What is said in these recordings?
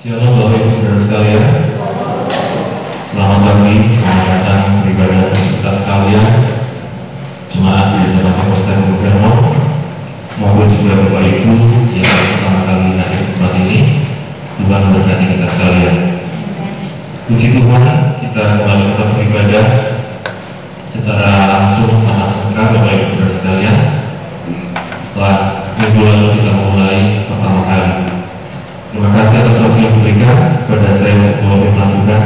Shalom Bapak Ibu Saudara sekalian. Selamat pagi, selamat datang beribadah kita sekalian Jemaat di Jalan Kapolsek Bogor. Maupun juga Bapak Ibu yang pertama kali hadir di tempat ini Tuhan memberkati kita sekalian. Puji Tuhan, kita kembali tetap beribadah secara langsung tatap muka Bapak Ibu Saudara sekalian. Setelah minggu lalu kita mulai pertama kali Terima kasih atas waktu yang diberikan kepada saya untuk firman Tuhan.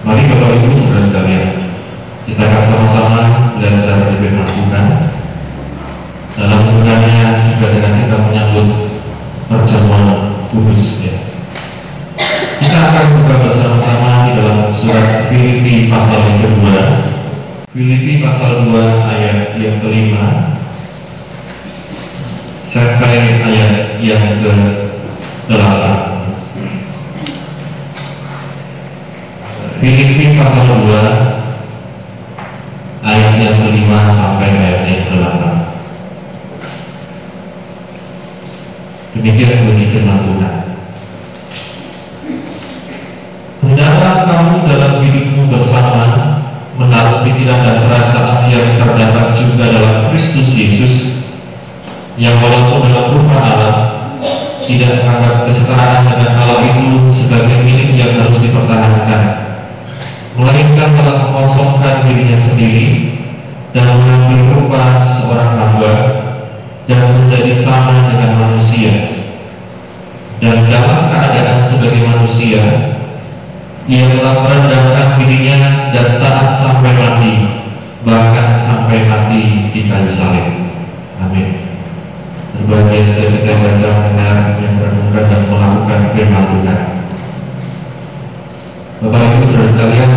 Mari Bapak Ibu Saudara sekalian, kita akan sama-sama belajar dari firman Tuhan. Dalam hubungannya juga dengan kita menyambut perjamuan kudus ya. Kita akan buka bersama-sama di dalam surat Filipi pasal yang kedua. Filipi pasal 2 ayat yang kelima sampai ayat yang ke delapan. Filipi pasal 2 ayat yang kelima sampai ayat yang ke-8. Demikian bunyi firman Tuhan. Hendaklah kamu dalam hidupmu bersama menaruh pikiran dan perasaan yang terdapat juga dalam Kristus Yesus yang walaupun tidak menganggap kesetaraan dengan Allah itu sebagai milik yang harus dipertahankan, melainkan telah mengosongkan dirinya sendiri dan mengambil rupa seorang hamba dan menjadi sama dengan manusia. Dan dalam keadaan sebagai manusia, ia telah merendahkan dirinya dan taat sampai mati, bahkan sampai mati di kayu salib. Amin. Saya kita baca mendengar yang merenungkan dan melakukan firman Tuhan. Bapak Ibu saudara sekalian,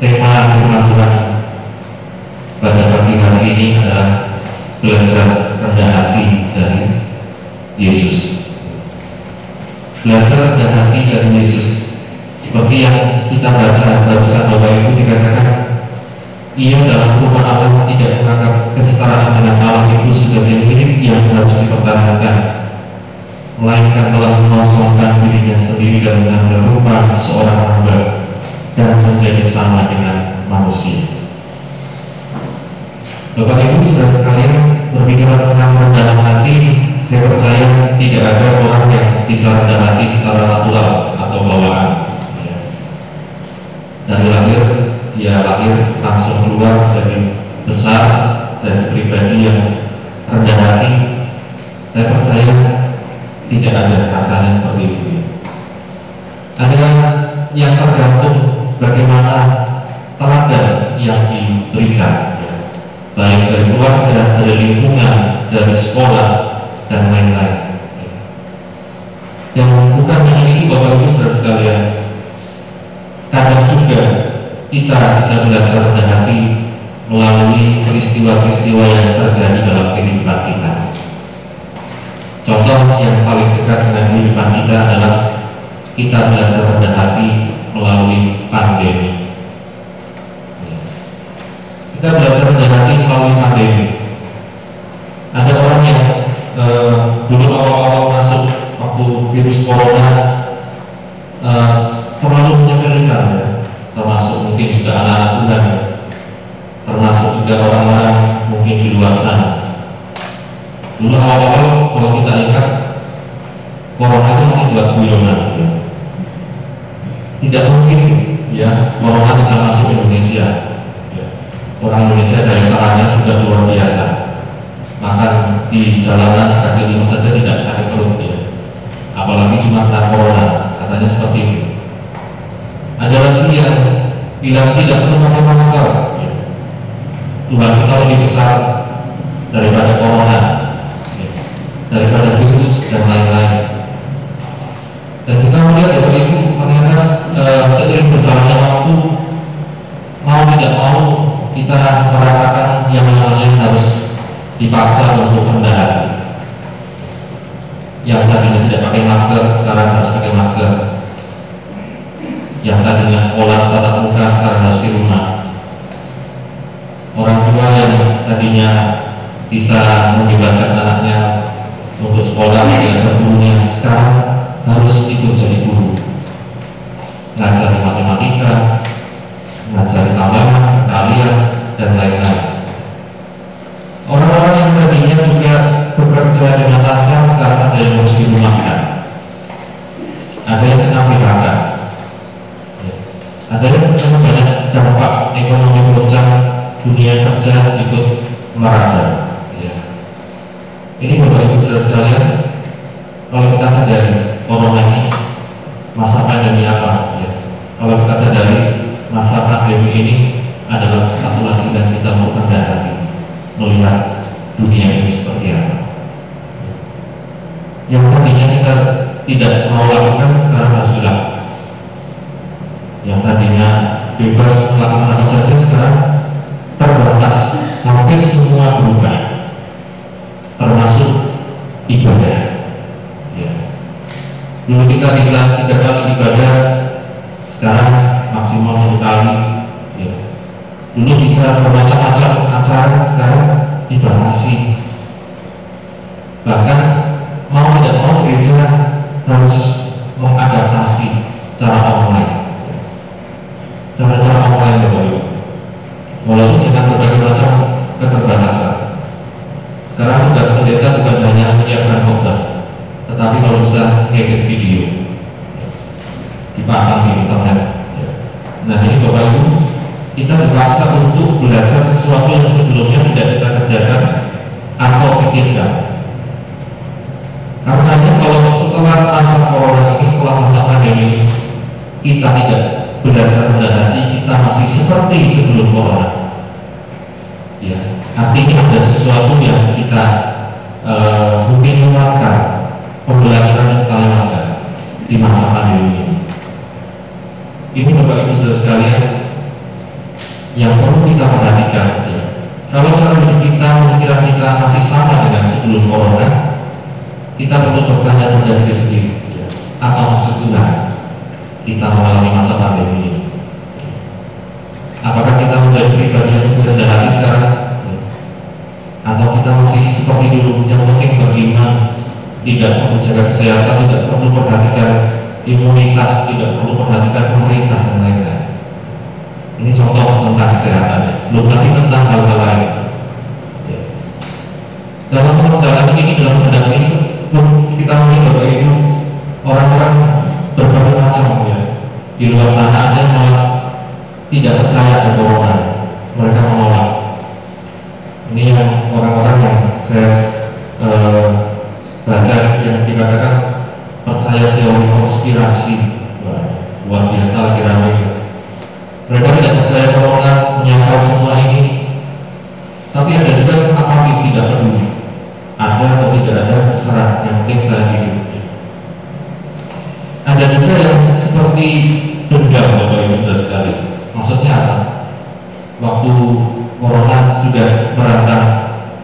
tema firman Tuhan pada pagi hari ini adalah belajar rendah hati dari Yesus. Belajar rendah hati dari Yesus. Seperti yang kita baca barusan Bapak Ibu dikatakan ia dalam rumah Allah tidak menganggap kesetaraan dengan Allah itu sebagai milik yang harus dipertahankan melainkan telah mengosongkan dirinya sendiri dan mengambil rupa seorang hamba dan menjadi sama dengan manusia. Bapak Ibu saudara sekalian berbicara tentang rendah hati, saya percaya tidak ada orang yang bisa rendah hati secara natural atau bawaan. Dari lahir dia lahir langsung keluar dari besar dan pribadi yang rendah hati. Saya percaya tidak ada rasanya seperti itu ada yang tergantung bagaimana teladan yang diberikan. Baik dari keluarga, dari lingkungan, dari sekolah dan lain-lain. Yang bukan hanya itu Bapak Ibu saudara sekalian. Kadang juga kita bisa belajar hati melalui peristiwa-peristiwa yang terjadi dalam kehidupan kita. Contoh yang paling dekat dengan kehidupan kita adalah kita belajar hati melalui pandemi. Kita belajar hati melalui pandemi. Ada orang yang eh, dulu awal-awal masuk waktu virus corona eh, terlalu menyepelekan termasuk mungkin juga anak-anak muda termasuk juga orang-orang mungkin di luar sana dulu awal-awal kalau kita ingat corona itu masih buat guyonan ya. tidak mungkin ya corona bisa masuk Indonesia ya. orang Indonesia dari tangannya sudah luar biasa maka di jalanan kaki lima saja tidak sakit perut ya. apalagi cuma karena corona katanya seperti itu ada lagi yang bilang tidak perlu pakai masker. Ya. Tuhan kita lebih besar daripada corona, ya. daripada virus dan lain-lain. Dan kita melihat Bapak Ibu ternyata e, seiring berjalannya waktu mau tidak mau kita merasakan yang namanya harus dipaksa untuk rendah hati. Yang tadinya tidak pakai masker sekarang harus pakai masker yang tadinya sekolah tatap muka sekarang harus di rumah. Orang tua yang tadinya bisa membebaskan anaknya untuk sekolah tidak sebelumnya sekarang harus ikut jadi guru. Ngajar matematika ngajar alam, kalian dan lain-lain. Orang-orang yang tadinya juga bekerja dengan lancar sekarang ada yang harus dirumahkan. Ada yang kena PHK Ya. Ada yang kena banyak dampak ekonomi goncang, dunia kerja ikut merada. Ya. Ini Bapak Ibu Saudara sekalian, kalau kita sadari corona ini masa pandemi apa ya kalau kita sadari masa pandemi ini adalah satu lagi dan kita mau kendali melihat dunia ini seperti apa yang tadinya kita tidak mau lakukan sekarang harus dilakukan yang tadinya bebas melakukan apa saja sekarang terbatas hampir semua berubah termasuk ibadah Dulu kita bisa tiga kali ibadah, sekarang maksimal satu kali. Ya. Dulu bisa bermacam-macam acara, sekarang dibatasi. Bahkan mau tidak mau gereja harus mengadaptasi cara online. Cara-cara online Bapak Ibu. Walaupun dengan berbagai macam keterbatasan. Sekarang tugas pendeta bukan hanya menyiapkan khotbah, tetapi kalau bisa ngedit video dipasang di internet nah ini Bapak Ibu kita dipaksa untuk sesuatu yang sebelumnya tidak kita kerjakan atau pikirkan karena kalau setelah masa corona ini setelah masa pandemi kita tidak belajar hati kita masih seperti sebelum corona ya artinya ada sesuatu yang kita uh, mungkin menguatkan pembelajaran yang kalian lakukan di masa pandemi ini. Ini Bapak Ibu Saudara sekalian kita perhatikan. Kalau cara hidup kita, mengira kita masih sama dengan sebelum corona, kita perlu bertanya pada diri sendiri, apa maksud kita mengalami masa pandemi ini? Apakah kita menjadi pribadi yang hati sekarang? Atau kita masih seperti dulu yang penting beriman, tidak menjaga kesehatan, tidak perlu perhatikan imunitas, tidak perlu perhatikan pemerintah dan lain-lain. Ini contoh tentang kesehatan, belum lagi tentang hal-hal lain. Ya. Dalam perjalanan ini, dalam perjalanan ini pun kita melihat Ibu orang-orang berbagai macam ya. Di luar sana ada yang malah tidak percaya ada corona, mereka menolak. Ini yang orang-orang yang saya eh, baca yang dikatakan percaya teori konspirasi luar biasa lagi ramai mereka tidak percaya corona menyangkal semua ini. Tapi ada juga apatis tidak peduli ada atau tidak ada terserah. Yang penting saya hidup. Ada juga yang seperti dendam Bapak Ibu sudah sekali maksudnya apa? Waktu corona sudah merancang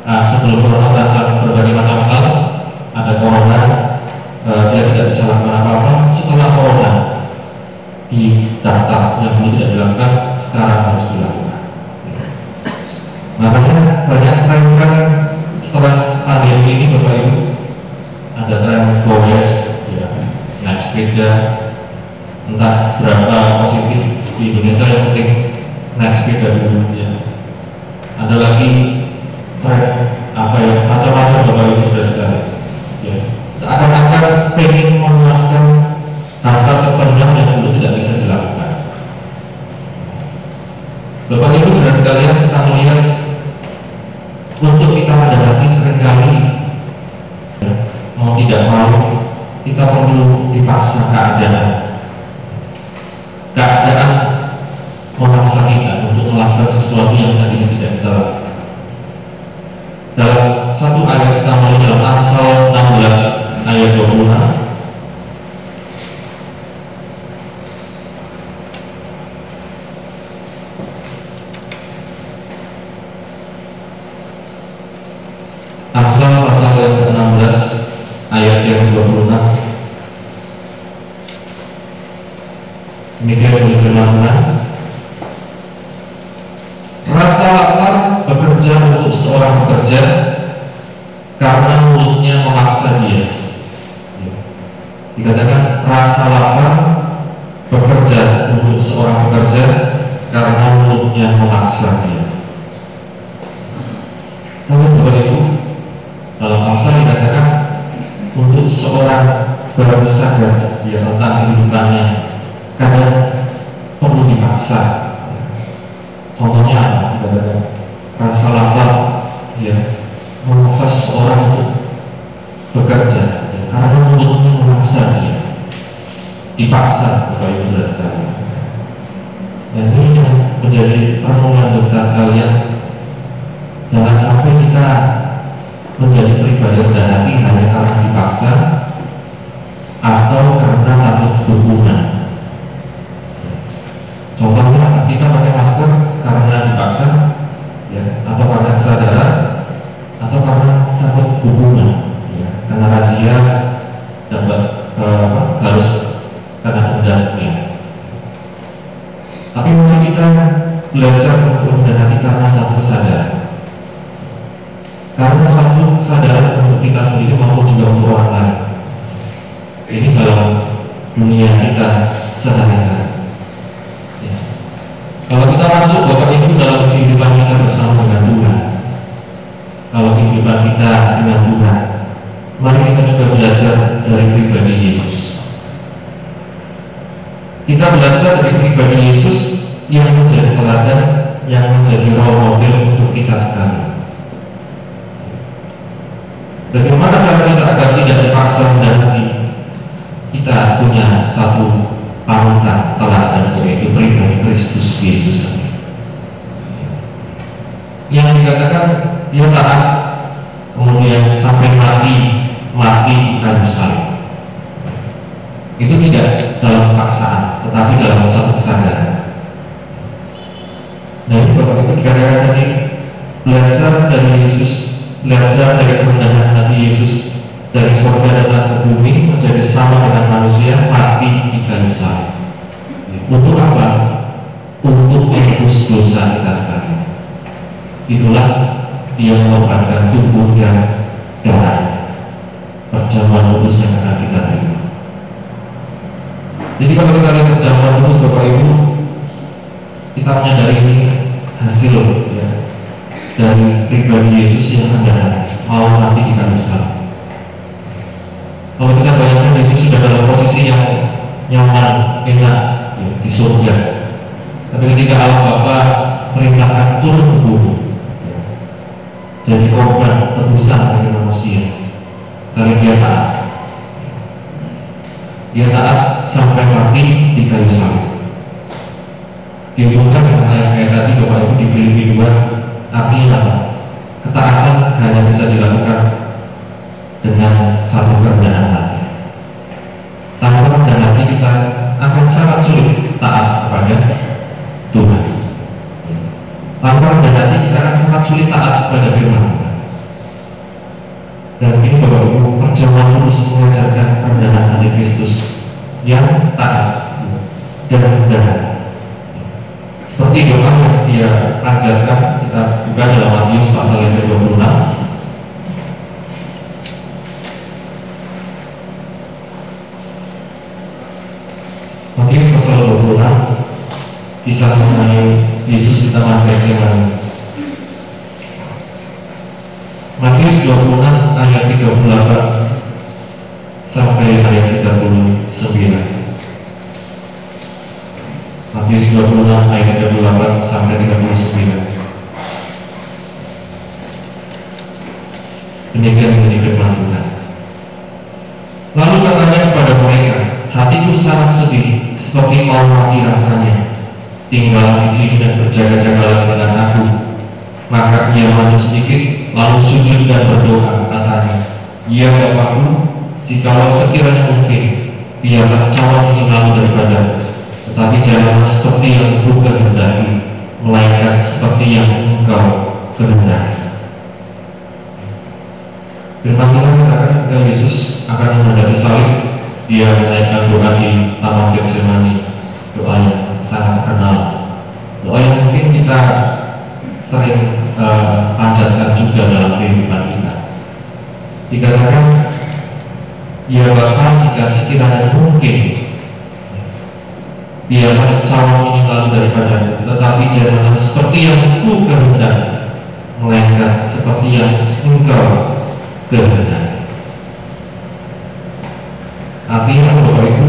uh, sebelum corona merancang berbagai macam hal ada corona uh, dia tidak bisa lakukan apa-apa setelah corona daftar yang dulu tidak dilakukan sekarang harus dilakukan. Makanya banyak tren-tren setelah pandemi ini Bapak Ibu. Ada tren goes ya, naik sepeda. Entah berapa positif di Indonesia yang penting naik sepeda dulu ya. ada lagi keadaan. Keadaan bekerja untuk seorang pekerja karena mulutnya memaksa dia. Namun Bapak Ibu, dalam pasal dikatakan untuk seorang baru sadar dia tentang kehidupannya kadang perlu dipaksa. Contohnya apa? Rasa lapar, ya, memaksa seseorang untuk bekerja, ya, karena mulutnya memaksa dia dipaksa Bapak Ibu Saudara sekalian. Dan ini menjadi renungan kita sekalian. Jangan sampai kita menjadi pribadi rendah hati hanya karena dipaksa atau karena takut berguna. Pribadi Yesus yang menjadi teladan, yang menjadi role model untuk kita sekali. Bagaimana cara kita agar tidak dipaksa dan kita punya satu panutan teladan yaitu pribadi Kristus Yesus. Yang dikatakan dia taat kemudian sampai mati mati di kayu itu tidak dalam paksaan, tetapi dalam satu kesadaran. Nah ini Bapak Ibu dikatakan tadi belajar dari Yesus, belajar dari kerendahan hati Yesus dari surga datang ke bumi menjadi sama dengan manusia mati di kayu salib. Untuk apa? Untuk menebus dosa kita sekalian. Itulah dia mengorbankan tubuh yang darah perjamuan kudus yang akan kita terima. Jadi kalau kita lihat perjalanan terus Bapak Ibu, kita menyadari ini hasil ya, dari pribadi Yesus yang ada mau nanti kita bisa. Kalau kita bayangkan Yesus sudah dalam posisi yang nyaman, enak ya, di surga. Tapi ketika Allah Bapa perintahkan turun ke bumi, ya, jadi korban tebusan dari manusia, kali dia taat. Dia taat sampai mati di kayu salib. Dihubungkan dengan ayat-ayat tadi Bapak Ibu di 2 artinya apa? Ketaatan hanya bisa dilakukan dengan satu kerendahan Kristus yang taat dan mudah. Seperti doa yang dia ajarkan kita buka dalam Matius pasal yang ke-26 Matius pasal 26 kisah mengenai Yesus di taman Getsemani. Matius 26 ayat 38 sampai ayat 39. Matius 26 ayat 38 sampai 39. Demikian menjadi firman Tuhan. Lalu katanya kepada mereka, hatiku sangat sedih, seperti mau mati rasanya. Tinggal di sini dan berjaga-jagalah dengan aku. Maka ia maju sedikit, lalu sujud dan berdoa, katanya, Ya Bapakku, Jikalau sekiranya mungkin biarlah cawan ini lalu daripada. Tetapi jangan seperti yang engkau kehendaki melainkan seperti yang engkau kehendaki. Firman Tuhan katakan ketika Yesus akan menghadapi salib. Dia menaikkan doa di Taman Getsemani. Doa yang sangat terkenal. Doa yang mungkin kita sering uh, panjatkan juga dalam kehidupan kita. Dikatakan Ya Bapak jika sekiranya mungkin biarlah calon ini lalu daripada tetapi janganlah seperti yang ku kehendaki melainkan seperti yang engkau kehendaki. Artinya Bapak Ibu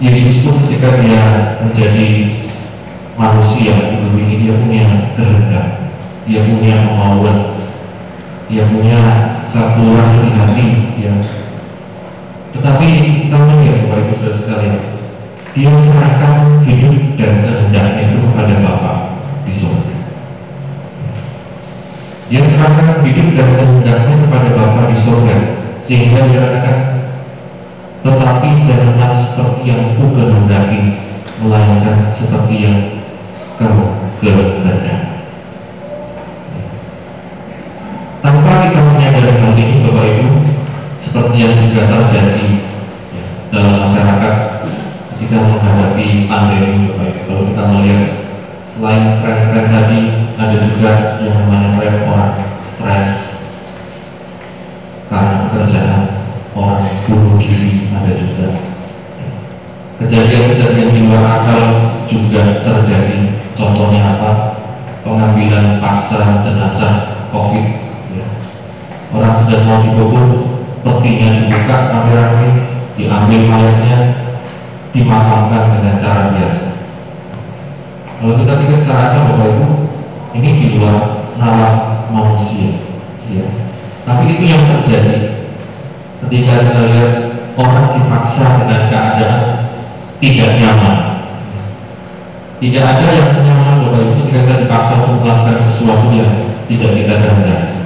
Yesus pun ketika dia menjadi manusia bumi ini dia punya kehendak. Dia punya kemauan. Dia punya satu rasa hati ya. Melihat Bapak Ibu Saudara sekalian dia serahkan hidup dan kehendaknya itu kepada Bapa di surga dia serahkan hidup dan kehendaknya kepada Bapa di surga sehingga dia katakan tetapi janganlah seperti yang ku kehendaki melainkan seperti yang kau kehendaki. Tanpa kita menyadari hal ini Bapak Ibu seperti yang juga terjadi dalam masyarakat ketika menghadapi pandemi Ibu kalau kita melihat selain tren-tren tadi ada juga yang namanya tren orang stres karena pekerjaan orang bunuh diri ada juga. Kejadian-kejadian di luar akal juga terjadi. Contohnya apa? Pengambilan paksa jenazah covid ya. orang sedang mau dikubur petinya dibuka rame-rame diambil mayatnya dimakamkan dengan cara biasa kalau kita pikir secara Bapak Ibu ini di luar nalar manusia ya. tapi itu yang terjadi ketika kita lihat orang dipaksa dengan keadaan tidak nyaman. Tidak ada yang nyaman Bapak Ibu ketika kita dipaksa untuk melakukan sesuatu yang tidak kita kehendaki.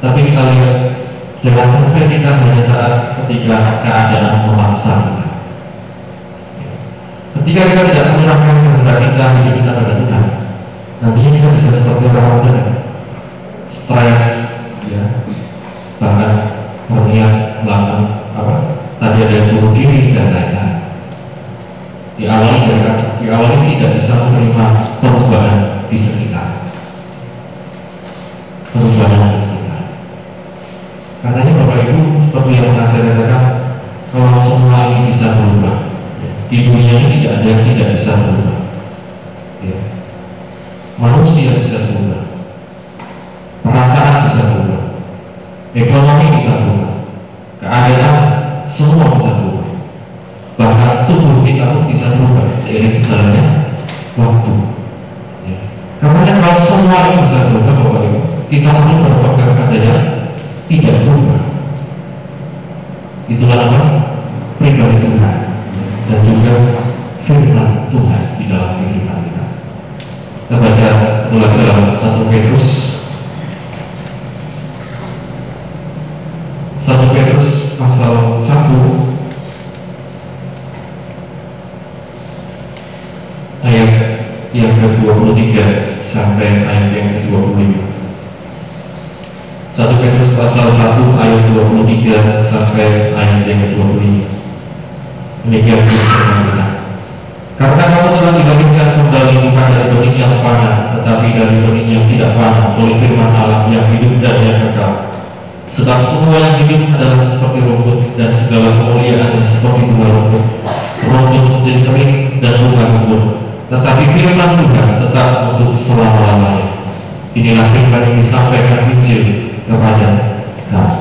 Tapi kita lihat jangan sampai kita hanya ketika keadaan memaksa. Ketika kita tidak menyerahkan kehendak kita hidup kita pada Tuhan, nantinya kita bisa seperti orang lain, stres, ya, bahkan berniat melakukan apa? Tadi ada yang bunuh diri dan lain-lain. Di awal mereka di awal ini tidak bisa menerima di dunia ini tidak ada yang tidak bisa berubah ya. manusia bisa berubah perasaan bisa berubah ekonomi bisa berubah, keadaan semua bisa berubah. Bahkan tubuh kita pun bisa berubah seiring berjalannya waktu. Ya. Karena kalau semua ini bisa berubah, Bapak Ibu, kita perlu berpegang adanya tidak berubah. Itulah apa? Pribadi Tuhan dan juga firman Tuhan di dalam kehidupan kita. Kita baca ulang dalam satu Petrus. 1 Petrus pasal 1 ayat yang ke-23 sampai ayat yang ke-25 1 Petrus pasal 1 ayat 23 sampai ayat yang ke-25 Demikian karena kamu telah diberikan kembali bukan dari benih yang panah, tetapi dari benih yang tidak panah oleh firman Allah yang hidup dan yang kekal Sebab semua yang hidup adalah seperti rumput dan segala kemuliaan seperti bunga rumput. Rumput menjadi kering dan bunga gugur. Tetapi firman Tuhan tetap untuk selama-lamanya. Inilah firman yang disampaikan Injil kepada kamu.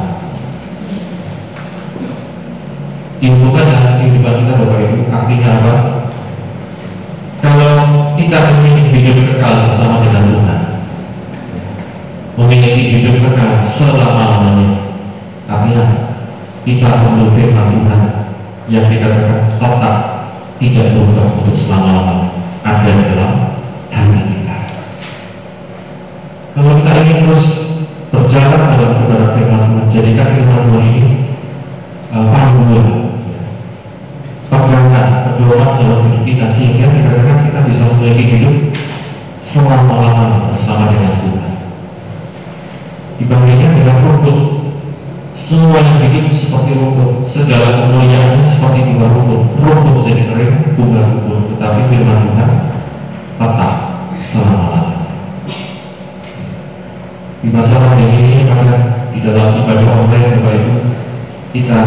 Dibuka dalam kehidupan kita Bapak Ibu Artinya apa? Kalau kita ingin hidup kekal bersama dengan Tuhan memiliki hidup kekal selama-lamanya. Artinya kita perlu firman Tuhan yang dikatakan tetap tidak berubah untuk selama-lamanya kita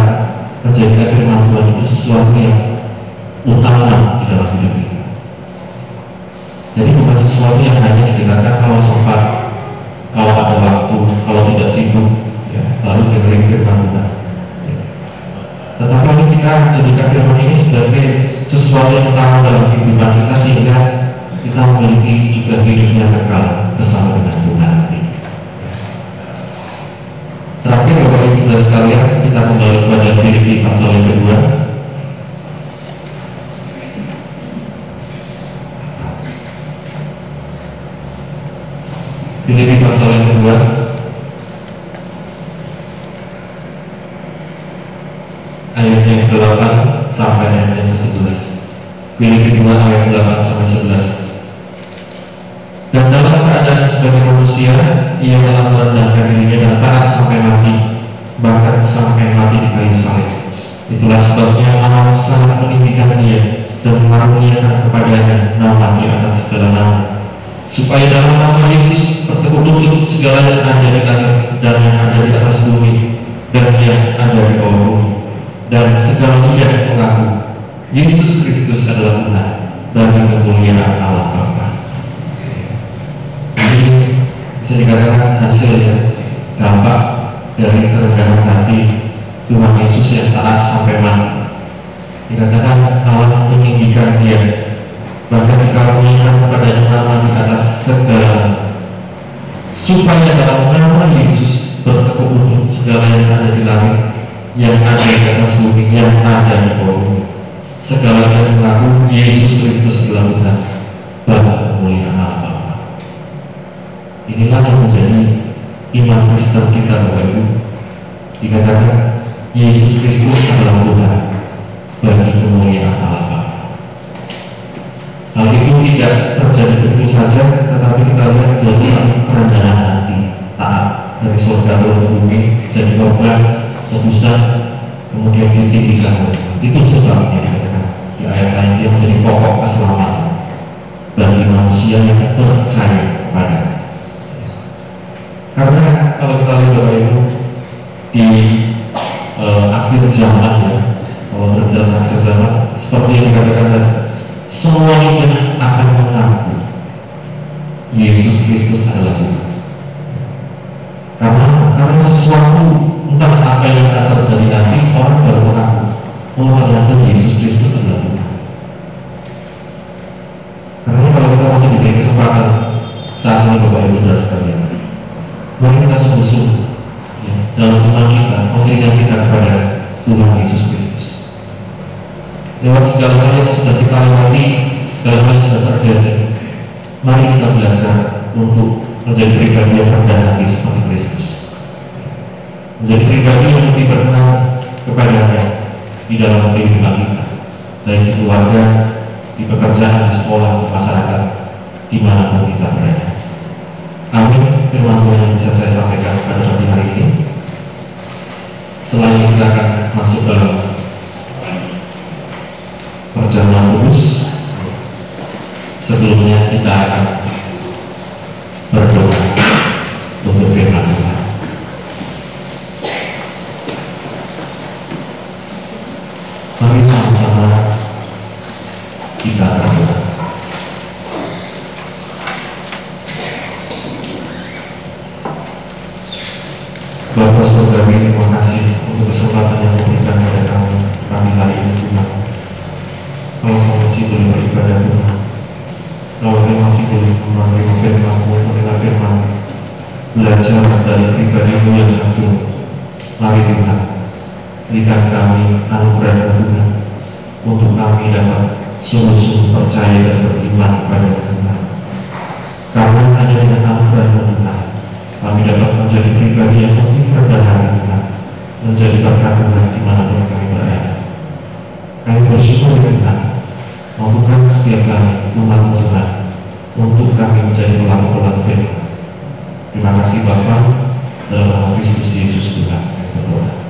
menjadikan firman Tuhan itu sesuatu yang utama di dalam hidup kita. Jadi bukan sesuatu yang hanya dikatakan kalau sempat, kalau ada waktu, kalau tidak sibuk, ya, baru dengerin firman Tuhan. Ya. Tetapi kita menjadikan firman ini sebagai sesuatu yang utama dalam kehidupan kita sehingga kita memiliki juga hidup yang kekal bersama dengan Tuhan. Saudara sekalian, kita kembali kepada Filipi pasal yang kedua. Filipi pasal yang kedua ayat yang ke-8 sampai ayat yang ke-11. Filipi 2 ayat 8 sampai 11. Dan dalam keadaan sebagai manusia, ia telah merendahkan dirinya dan taat sampai mati, bahkan sampai mati di kayu salib. Itulah sebabnya Allah sangat meninggikan dia dan mengaruniakan kepadanya nama di atas segala nama supaya dalam nama Yesus lutut segala yang ada di langit dan yang ada di atas bumi dan yang ada di bawah bumi dan segala yang mengaku Yesus Kristus adalah Tuhan bagi kemuliaan Allah Bapa. Ini bisa dikatakan hasil yang dampak dari kerendahan hati Tuhan Yesus yang taat sampai mati. Dikatakan Allah meninggikan dia. Bahkan dikaruniakan kepada nama di atas segala supaya dalam nama Yesus bertekuk lutut segala yang ada di langit yang ada di atas bumi yang ada di bawah segala yang mengaku Yesus Kristus adalah Tuhan Bapa kemuliaan Allah. Inilah yang menjadi iman Kristen kita Bapak Ibu dikatakan Yesus Kristus adalah Tuhan bagi kemuliaan Allah Hal itu tidak terjadi begitu saja, tetapi kita lihat dari satu kerendahan hati, taat dari surga ke bumi, jadi korban, tebusan, kemudian ditinggikan. Itu sebabnya di ayat lain dia menjadi pokok keselamatan bagi manusia yang percaya kepada. Karena kalau kita lihat Bapak Ibu di uh, akhir zaman ya, kalau berjalan akhir zaman seperti yang dikatakan semuanya akan mengaku Yesus Kristus adalah Tuhan. Lewat segala hal yang sudah kita lewati, segala hal yang sudah terjadi. Mari kita belajar untuk menjadi pribadi yang rendah hati seperti Kristus. Menjadi pribadi yang lebih berkenan kepadanya di dalam kehidupan kita, baik di keluarga, di pekerjaan, di sekolah, di masyarakat, di mana pun kita berada. Amin. Firman Tuhan yang bisa saya sampaikan pada hari ini. Setelah ini kita akan masuk dalam perjalanan lurus. Sebelumnya kita akan berdoa belajar dari pribadimu yang satu. Mari Tuhan berikan kami anugerah Tuhan untuk kami dapat sungguh-sungguh percaya dan beriman kepada Tuhan. Karena hanya dengan anugerah Tuhan kami dapat menjadi pribadi yang lebih rendah Tuhan menjadi berkat Tuhan di mana pun kami berada. Kami bersyukur Tuhan Mampukan setiap kami umat Tuhan untuk kami menjadi pelaku-pelaku firman. Terima kasih Bapak dalam nama Kristus Yesus Tuhan.